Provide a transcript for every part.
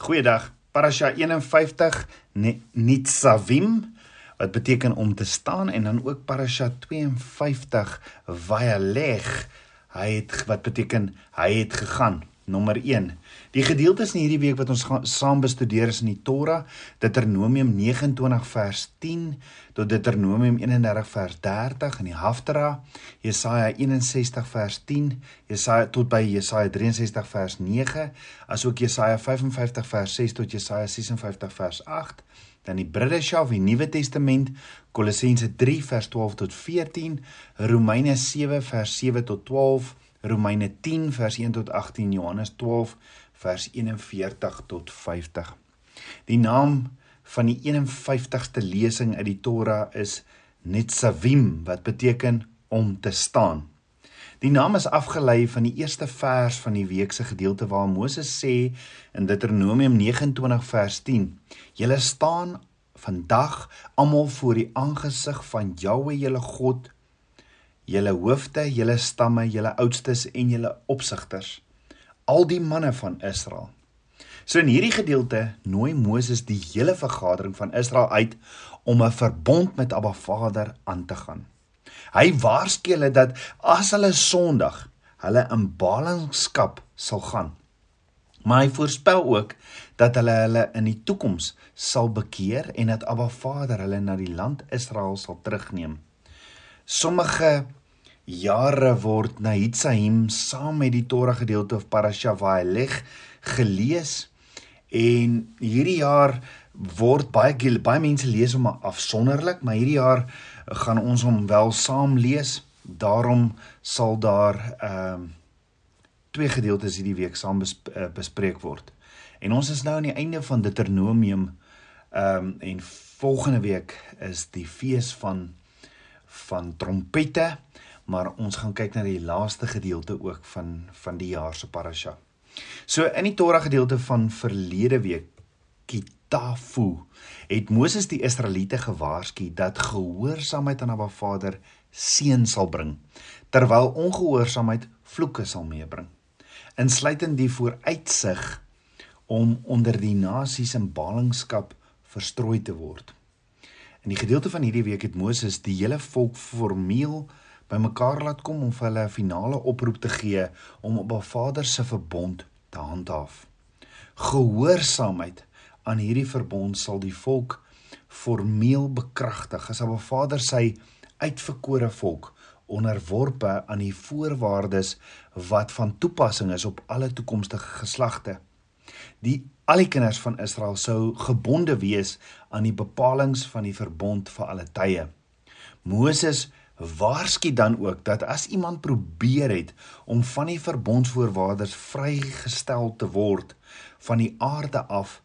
Goeiedag. Parasha 51 Nitzavim wat beteken om te staan en dan ook Parasha 52 Vayalech. Hy het wat beteken hy het gegaan. Nommer 1. Die gedeeltes in hierdie week wat ons saam bestudeer is in die Torah, Deuteronomium 29 vers 10 tot Deuteronomium 31 vers 30 in die Haftara, Jesaja 61 vers 10, Jesaja tot by Jesaja 63 vers 9, asook Jesaja 55 vers 6 tot Jesaja 56 vers 8 dan die Brideshaw die Nuwe Testament Kolossense 3 vers 12 tot 14 Romeine 7 vers 7 tot 12 Romeine 10 vers 1 tot 18, Johannes 12 vers 41 tot 50. Die naam van die 51ste lesing uit die Torah is Netzavim wat beteken om te staan. Die naam is afgelei van die eerste vers van die week se gedeelte waar Moses sê in Deuteronomium 29 vers 10: "Julle staan vandag almal voor die aangesig van Jahwe julle God julle hoofde, julle stamme, julle oudstes en julle opsigters, al die manne van Israel. So in hierdie gedeelte nooi Moses die hele vergadering van Israel uit om 'n verbond met Abba Vader aan te gaan. Hy waarsku hulle dat as hulle Sondag hulle in ballingskap sal gaan. Maar hy voorspel ook dat hulle hulle in die toekoms sal bekeer en dat Abba Vader hulle na die land Israel sal terugneem. Sommige jare word Nahitsaim saam met die Torah gedeelte of Parasha Vayelech gelees en hierdie jaar word baie baie mense lees hom afsonderlik, maar hierdie jaar gaan ons hom wel saam lees. Daarom sal daar ehm uh, twee gedeeltes hierdie week saam besp uh, bespreek word. En ons is nou aan die einde van Deuteronomium ehm um, en volgende week is die fees van van trompette maar ons gaan kyk na die laaste gedeelte ook van van die jaar se parasha. So in die Torah gedeelte van verlede week Kitafu het Moses die Israeliete gewaarsku dat gehoorsaamheid aan Abba Vader seën sal bring terwyl ongehoorsaamheid vloeke sal meebring. Insluitend die vooruitsig om onder die nasies in ballingskap verstrooi te word. In die gedeelte van hierdie week het Moses die hele volk formeel bymekaar laat kom om vir hulle 'n finale oproep te gee om op 'n Vader se verbond te handhaaf. Gehoorsaamheid aan hierdie verbond sal die volk formeel bekragtig as 'n Vader sy uitverkore volk onderworpe aan die voorwaardes wat van toepassing is op alle toekomstige geslagte. Die al die kinders van Israel sou gebonde wees aan die bepalinge van die verbond vir alle tye. Moses waarsku dan ook dat as iemand probeer het om van die verbondsvoorwaardes vrygestel te word van die aarde af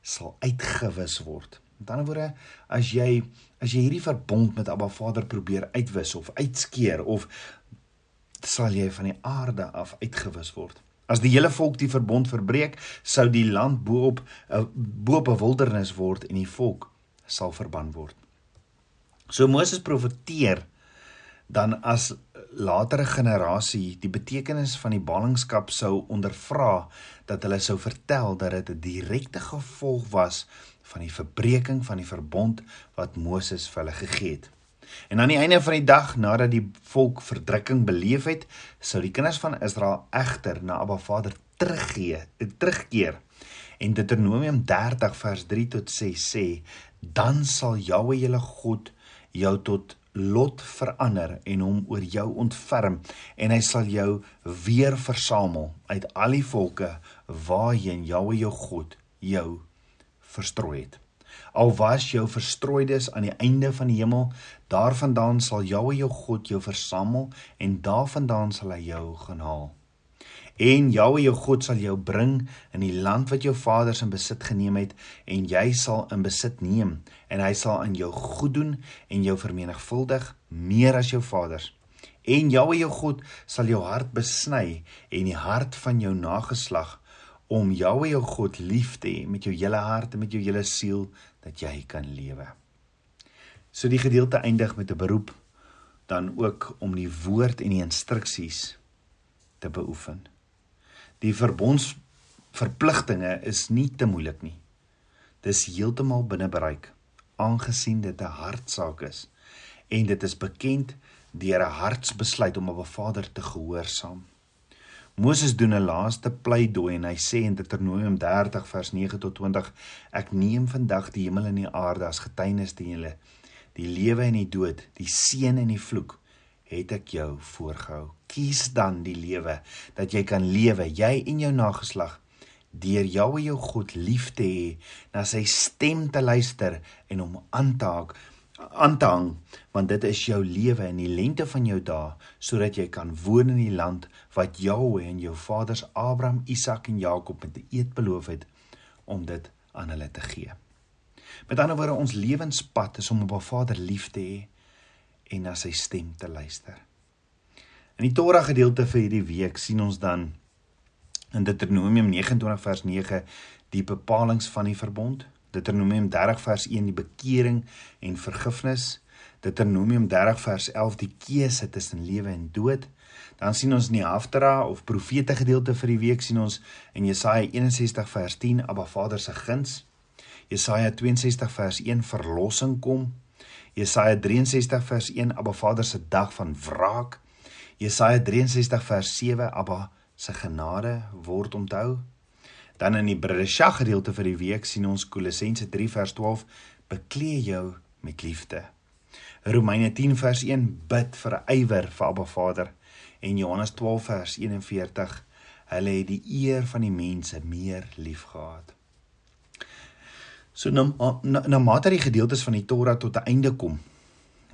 sal uitgewis word. Met ander woorde, as jy as jy hierdie verbond met Abba Vader probeer uitwis of uitskeer of sal jy van die aarde af uitgewis word. As die hele volk die verbond verbreek, sou die land bo-op 'n bo-op 'n wildernis word en die volk sal verban word. So Moses profeteer dan as latere generasie die betekenis van die ballingskap sou ondervra dat hulle sou vertel dat dit 'n direkte gevolg was van die verbreeking van die verbond wat Moses vir hulle gegee het. En aan die einde van die dag nadat die volk verdrukking beleef het, sou die kinders van Israel egter na Abba Vader teruggee, terugkeer. En Deuteronomium 30 vers 3 tot 6 sê: "Dan sal Jahwe julle God jou tot lot verander en hom oor jou ontferm en hy sal jou weer versamel uit al die volke waarheen Jahwe jou God jou verstrooi het. Al was jou verstrooides aan die einde van die hemel, daarvandaan sal Jahwe jou God jou versamel en daarvandaan sal hy jou gaan haal. En Jahwe jou God sal jou bring in die land wat jou vaders in besit geneem het en jy sal in besit neem en hy sal aan jou goed doen en jou vermenigvuldig meer as jou vaders. En Jahwe jou God sal jou hart besny en die hart van jou nageslag om Jahwe jou God lief te hê met jou hele hart en met jou hele siel dat jy kan lewe. So die gedeelte eindig met 'n beroep dan ook om die woord en die instruksies te beoefen die verbonds verpligtinge is nie te moeilik nie. Dis heeltemal binne bereik aangesien dit 'n hartsaak is en dit is bekend deur 'n hartsbesluit om op 'n Vader te gehoorsaam. Moses doen 'n laaste pleidooi en hy sê in Deuteronomium 30 vers 9 tot 20: Ek neem vandag die hemel en die aarde as getuienis teen julle, die lewe en die dood, die seën en die vloek het ek jou voorgehou. Kies dan die lewe dat jy kan lewe, jy en jou nageslag, deur Jahwe jou God lief te hê, na sy stem te luister en hom aan te haak aan te hang want dit is jou lewe in die lengte van jou dae sodat jy kan woon in die land wat Jahwe en jou vaders Abraham, Isak en Jakob met 'n eed beloof het om dit aan hulle te gee. Met ander woorde ons lewenspad is om op 'n Vader lief te hê en na sy stem te luister. In die Torah gedeelte vir hierdie week sien ons dan in Deuteronomium 29 vers 9 die bepalinge van die verbond Deuteronomium 30 vers 1 die bekering en vergifnis. Deuteronomium 30 vers 11 die keuse tussen lewe en dood. Dan sien ons in die Haftara of profete gedeelte vir die week sien ons in Jesaja 61 vers 10 Abba Vader se guns. Jesaja 62 vers 1 verlossing kom. Jesaja 63 vers 1 Abba Vader se dag van wraak. Jesaja 63 vers 7 Abba se genade word onthou. Dan in die Bresha gedeelte vir die week sien ons Kolossense 3 vers 12 beklee jou met liefde. Romeine 10 vers 1 bid vir ywer vir Abba Vader en Johannes 12 vers 41 hulle het die eer van die mense meer liefgehad. So nou nou na mate die gedeeltes van die Torah tot 'n einde kom.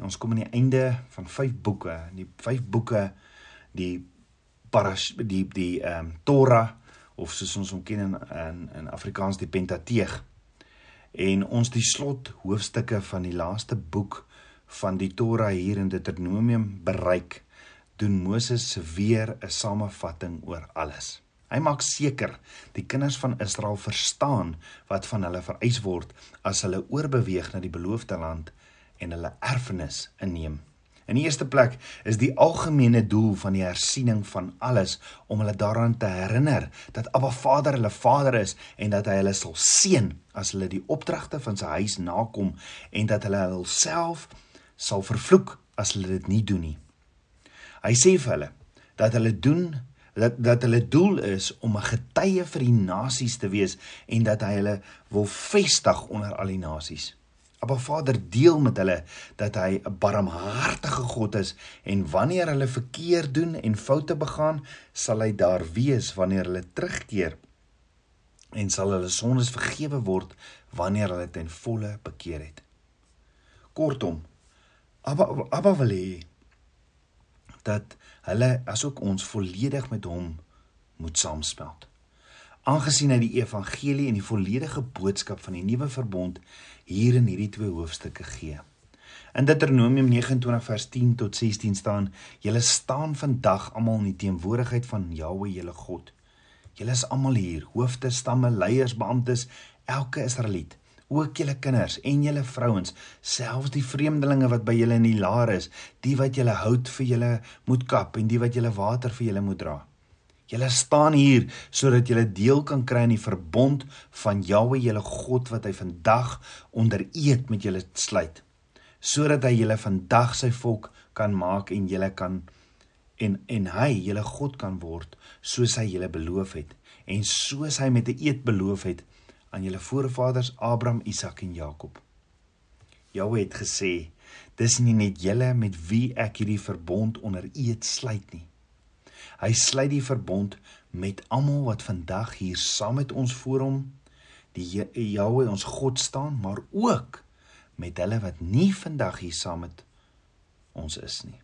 Ons kom aan die einde van 5 boeke, die 5 boeke die parash die die ehm um, Torah of soos ons hom ken in in, in Afrikaans die Pentateeg. En ons die slot hoofstukke van die laaste boek van die Torah hier in Deuteronomium bereik, doen Moses weer 'n samevatting oor alles. Hy maak seker die kinders van Israel verstaan wat van hulle vereis word as hulle oorbeweeg na die beloofde land en hulle erfenis inneem. In die eerste plek is die algemene doel van die hersiening van alles om hulle daaraan te herinner dat Abba Vader hulle Vader is en dat hy hulle sal seën as hulle die opdragte van sy huis nakom en dat hulle hulself sal vervloek as hulle dit nie doen nie. Hy sê vir hulle dat hulle doen dat dat hulle doel is om 'n getuie vir die nasies te wees en dat hy hulle wil vestig onder al die nasies. Abba Vader deel met hulle dat hy 'n barmhartige God is en wanneer hulle verkeerd doen en foute begaan, sal hy daar wees wanneer hulle terugkeer en sal hulle sondes vergewe word wanneer hulle ten volle bekeer het. Kortom, Abba Abba wil hê dat hulle asook ons volledig met hom moet saamspel aangesien hy die evangelie en die volledige boodskap van die nuwe verbond hier in hierdie twee hoofstukke gee. In Deuteronomium 29 vers 10 tot 16 staan: "Julle staan vandag almal in die teenwoordigheid van Jahwe julle God. Julle is almal hier, hoofde, stamme, leiers, beamptes, elke Israeliet, ook julle kinders en julle vrouens, selfs die vreemdelinge wat by julle in die laar is, die wat julle hout vir julle moet kap en die wat julle water vir julle moet dra." Julle staan hier sodat julle deel kan kry aan die verbond van Jahwe julle God wat hy vandag onder eed met julle sluit. Sodat hy julle vandag sy volk kan maak en julle kan en en hy julle God kan word soos hy julle beloof het en soos hy met 'n eed beloof het aan julle voorvaders Abraham, Isak en Jakob. Jahwe het gesê: "Dis nie net julle met wie ek hierdie verbond onder eed sluit nie, Hy sluit die verbond met almal wat vandag hier saam met ons voor hom die Jahwe ons God staan, maar ook met hulle wat nie vandag hier saam met ons is nie.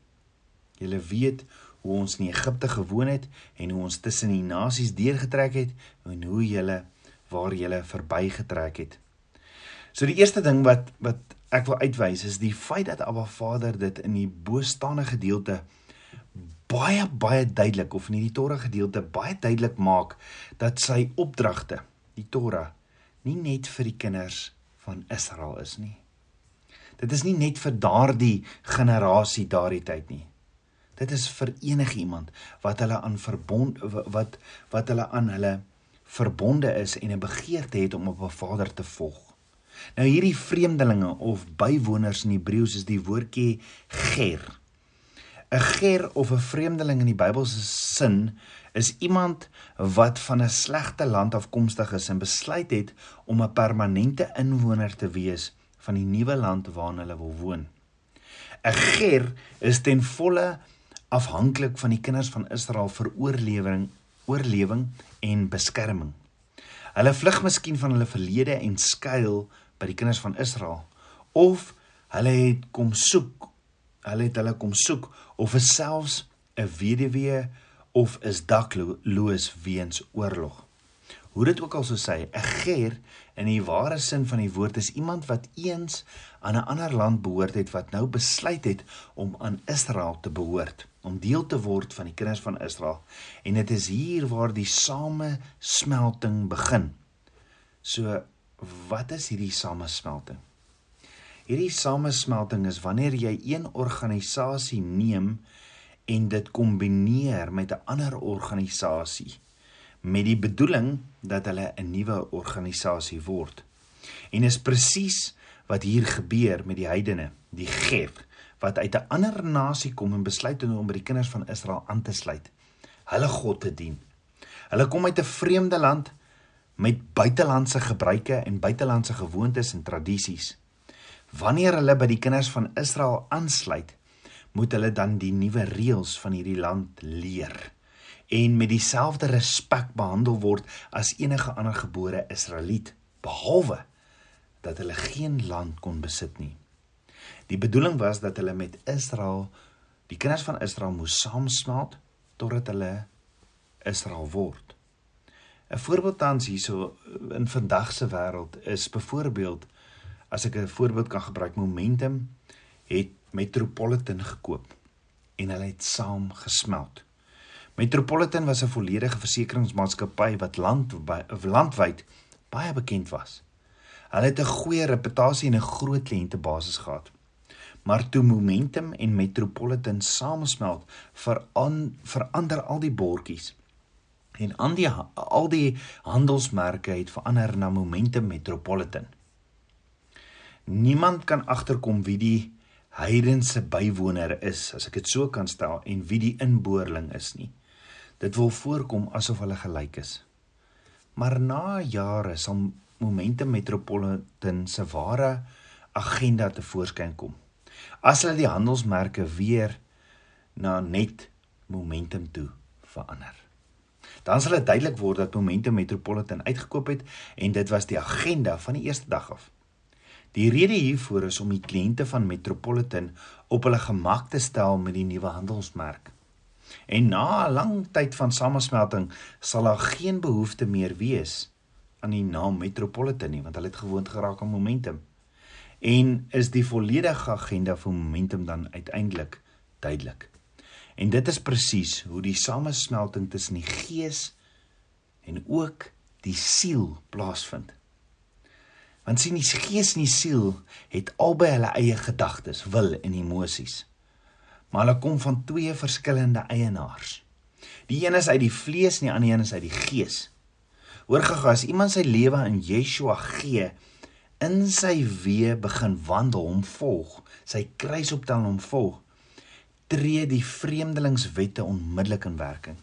Julle weet hoe ons in Egipte gewoon het en hoe ons tussen die nasies deurgetrek het en hoe julle waar julle verbygetrek het. So die eerste ding wat wat ek wil uitwys is die feit dat Abba Vader dit in die bostaande gedeelte baie baie duidelik of in hierdie Torah gedeelte baie duidelik maak dat sy opdragte, die Torah, nie net vir die kinders van Israel is nie. Dit is nie net vir daardie generasie daardie tyd nie. Dit is vir enigiemand wat hulle aan verbond wat wat hulle aan hulle verbonde is en 'n begeerte het om op 'n Vader te volg. Nou hierdie vreemdelinge of bywoners in Hebreëus is die woordjie ger. 'n Ger of 'n vreemdeling in die Bybelse sin is iemand wat van 'n slegte land afkomstig is en besluit het om 'n permanente inwoner te wees van die nuwe land waarin hulle wil woon. 'n Ger is ten volle afhanklik van die kinders van Israel vir oorlewing, oorlewing en beskerming. Hulle vlug miskien van hulle verlede en skuil by die kinders van Israel of hulle het kom soek, hulle het hulle kom soek of is selfs 'n weduwee of is dakloos weens oorlog. Hoe dit ook al sou sê, 'n ger in die ware sin van die woord is iemand wat eens aan 'n ander land behoort het wat nou besluit het om aan Israel te behoort, om deel te word van die kinders van Israel. En dit is hier waar die samesmelting begin. So wat is hierdie samesmelting? Hierdie samesmelting is wanneer jy een organisasie neem en dit kombineer met 'n ander organisasie met die bedoeling dat hulle 'n nuwe organisasie word. En is presies wat hier gebeur met die heidene, die Gef wat uit 'n ander nasie kom en besluit om by die kinders van Israel aan te sluit. Hulle God te dien. Hulle kom uit 'n vreemde land met buitelandse gebruike en buitelandse gewoontes en tradisies. Wanneer hulle by die kinders van Israel aansluit, moet hulle dan die nuwe reëls van hierdie land leer en met dieselfde respek behandel word as enige ander gebore Israeliet behalwe dat hulle geen land kon besit nie. Die bedoeling was dat hulle met Israel, die kinders van Israel moes saamsmelt totdat hulle Israel word. 'n Voorbeeld tans hierso in vandag se wêreld is byvoorbeeld as ek 'n voorbeeld kan gebruik Momentum het Metropolitan gekoop en hulle het saam gesmelt. Metropolitan was 'n volledige versekeringsmaatskappy wat land landwyd baie bekend was. Hulle het 'n goeie reputasie en 'n groot kliëntebasis gehad. Maar toe Momentum en Metropolitan samesmelt, verander al die bordjies. En al die al die handelsmerke het verander na Momentum Metropolitan. Niemand kan agterkom wie die heidense bywoner is, as ek dit so kan stel, en wie die inboorling is nie. Dit wil voorkom asof hulle gelyk is. Maar na jare sal Momentum Metropolitan se ware agenda te voorskyn kom. As hulle die handelsmerke weer na net Momentum toe verander. Dan sal dit duidelik word dat Momentum Metropolitan uitgekoop het en dit was die agenda van die eerste dag af. Die rede hiervoor is om die kliënte van Metropolitan op hulle gemak te stel met die nuwe handelsmerk. En na 'n lang tyd van samesmelting sal daar geen behoefte meer wees aan die naam Metropolitan nie, want hulle het gewoond geraak aan Momentum. En is die volledige agenda vir Momentum dan uiteindelik duidelik. En dit is presies hoe die samesmelting tussen die gees en ook die siel plaasvind. Want sien die gees en die siel het albei hulle eie gedagtes, wil en emosies. Maar hulle kom van twee verskillende eienaars. Die een is uit die vlees en die ander een is uit die gees. Hoor gaga, as iemand sy lewe aan Yeshua gee, in sy weë begin wandel, hom volg, sy kruis optel en hom volg, tree die vreemdelingswette onmiddellik in werking.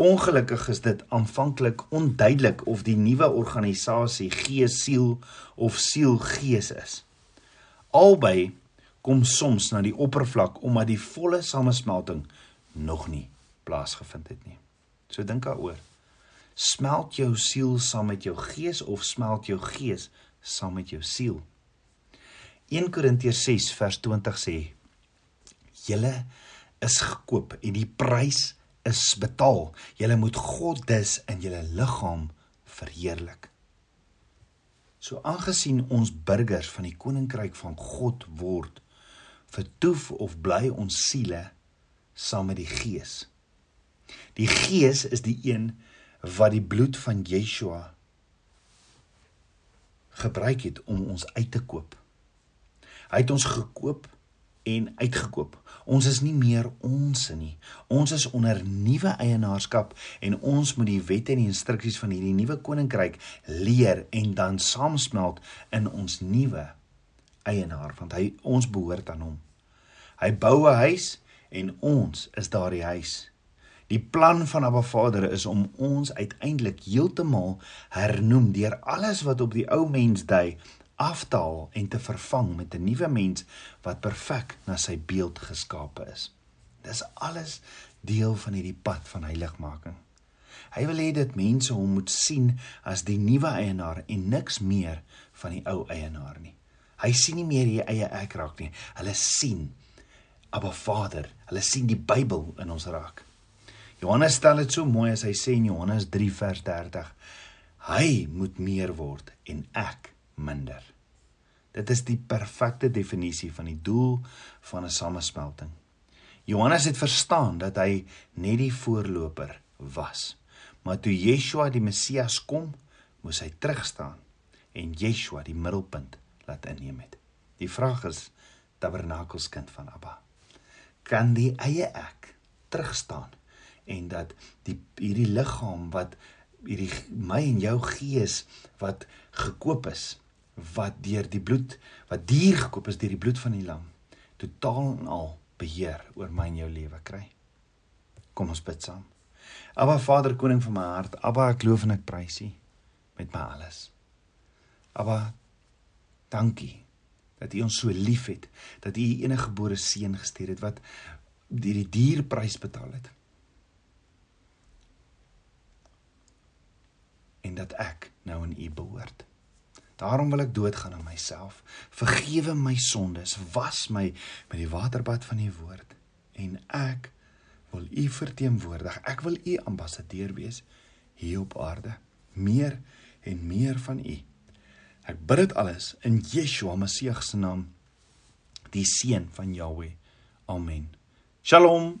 Ongelukkig is dit aanvanklik onduidelik of die nuwe organisasie gees siel of siel gees is. Albei kom soms na die oppervlak omdat die volle samesmelting nog nie plaasgevind het nie. So dink daaroor. Smelt jou siel saam met jou gees of smelt jou gees saam met jou siel? 1 Korintiërs 6 vers 20 sê: "Julle is gekoop en die prys is betaal. Julle moet God dus in julle liggaam verheerlik. So aangesien ons burgers van die koninkryk van God word, vertoef of bly ons siele saam met die Gees. Die Gees is die een wat die bloed van Yeshua gebruik het om ons uit te koop. Hy het ons gekoop en uitgekoop. Ons is nie meer ons nie. Ons is onder nuwe eienaarskap en ons moet die wette en die instruksies van hierdie nuwe koninkryk leer en dan saamsmelt in ons nuwe eienaar want hy ons behoort aan hom. Hy bou 'n huis en ons is daardie huis. Die plan van Abba Vader is om ons uiteindelik heeltemal hernoem deur alles wat op die ou mens dui af te haal en te vervang met 'n nuwe mens wat perfek na sy beeld geskape is. Dis alles deel van hierdie pad van heiligmaking. Hy wil hê dat mense hom moet sien as die nuwe eienaar en niks meer van die ou eienaar nie. Hy sien nie meer die eie ek raak nie. Hulle sien Abba Vader. Hulle sien die Bybel in ons raak. Johannes stel dit so mooi as hy sê in Johannes 3 vers 30: Hy moet meer word en ek minder. Dit is die perfekte definisie van die doel van 'n samesmelting. Johannes het verstaan dat hy net die voorloper was. Maar toe Yeshua die Messias kom, moes hy terugstaan en Yeshua die middelpunt laat inneem het. Die vraag is tabernakelskind van Abba. Kan die eie ek terugstaan en dat die hierdie liggaam wat hierdie my en jou gees wat gekoop is wat deur die bloed wat duur gekoop is deur die bloed van die lam totaal en al beheer oor my en jou lewe kry. Kom ons bid saam. Aba Vader koning van my hart, Aba ek loof en ek prys U met my alles. Aba dankie dat U ons so liefhet, dat U U enige gebore seun gestuur het wat die die dierprys betaal het. En dat ek nou aan U behoort. Daarom wil ek doodgaan aan myself. Vergewe my sondes, was my met die waterbad van u woord en ek wil u verteenwoordig. Ek wil u ambassadeur wees hier op aarde. Meer en meer van u. Ek bid dit alles in Yeshua Messie se naam, die seun van Jahweh. Amen. Shalom.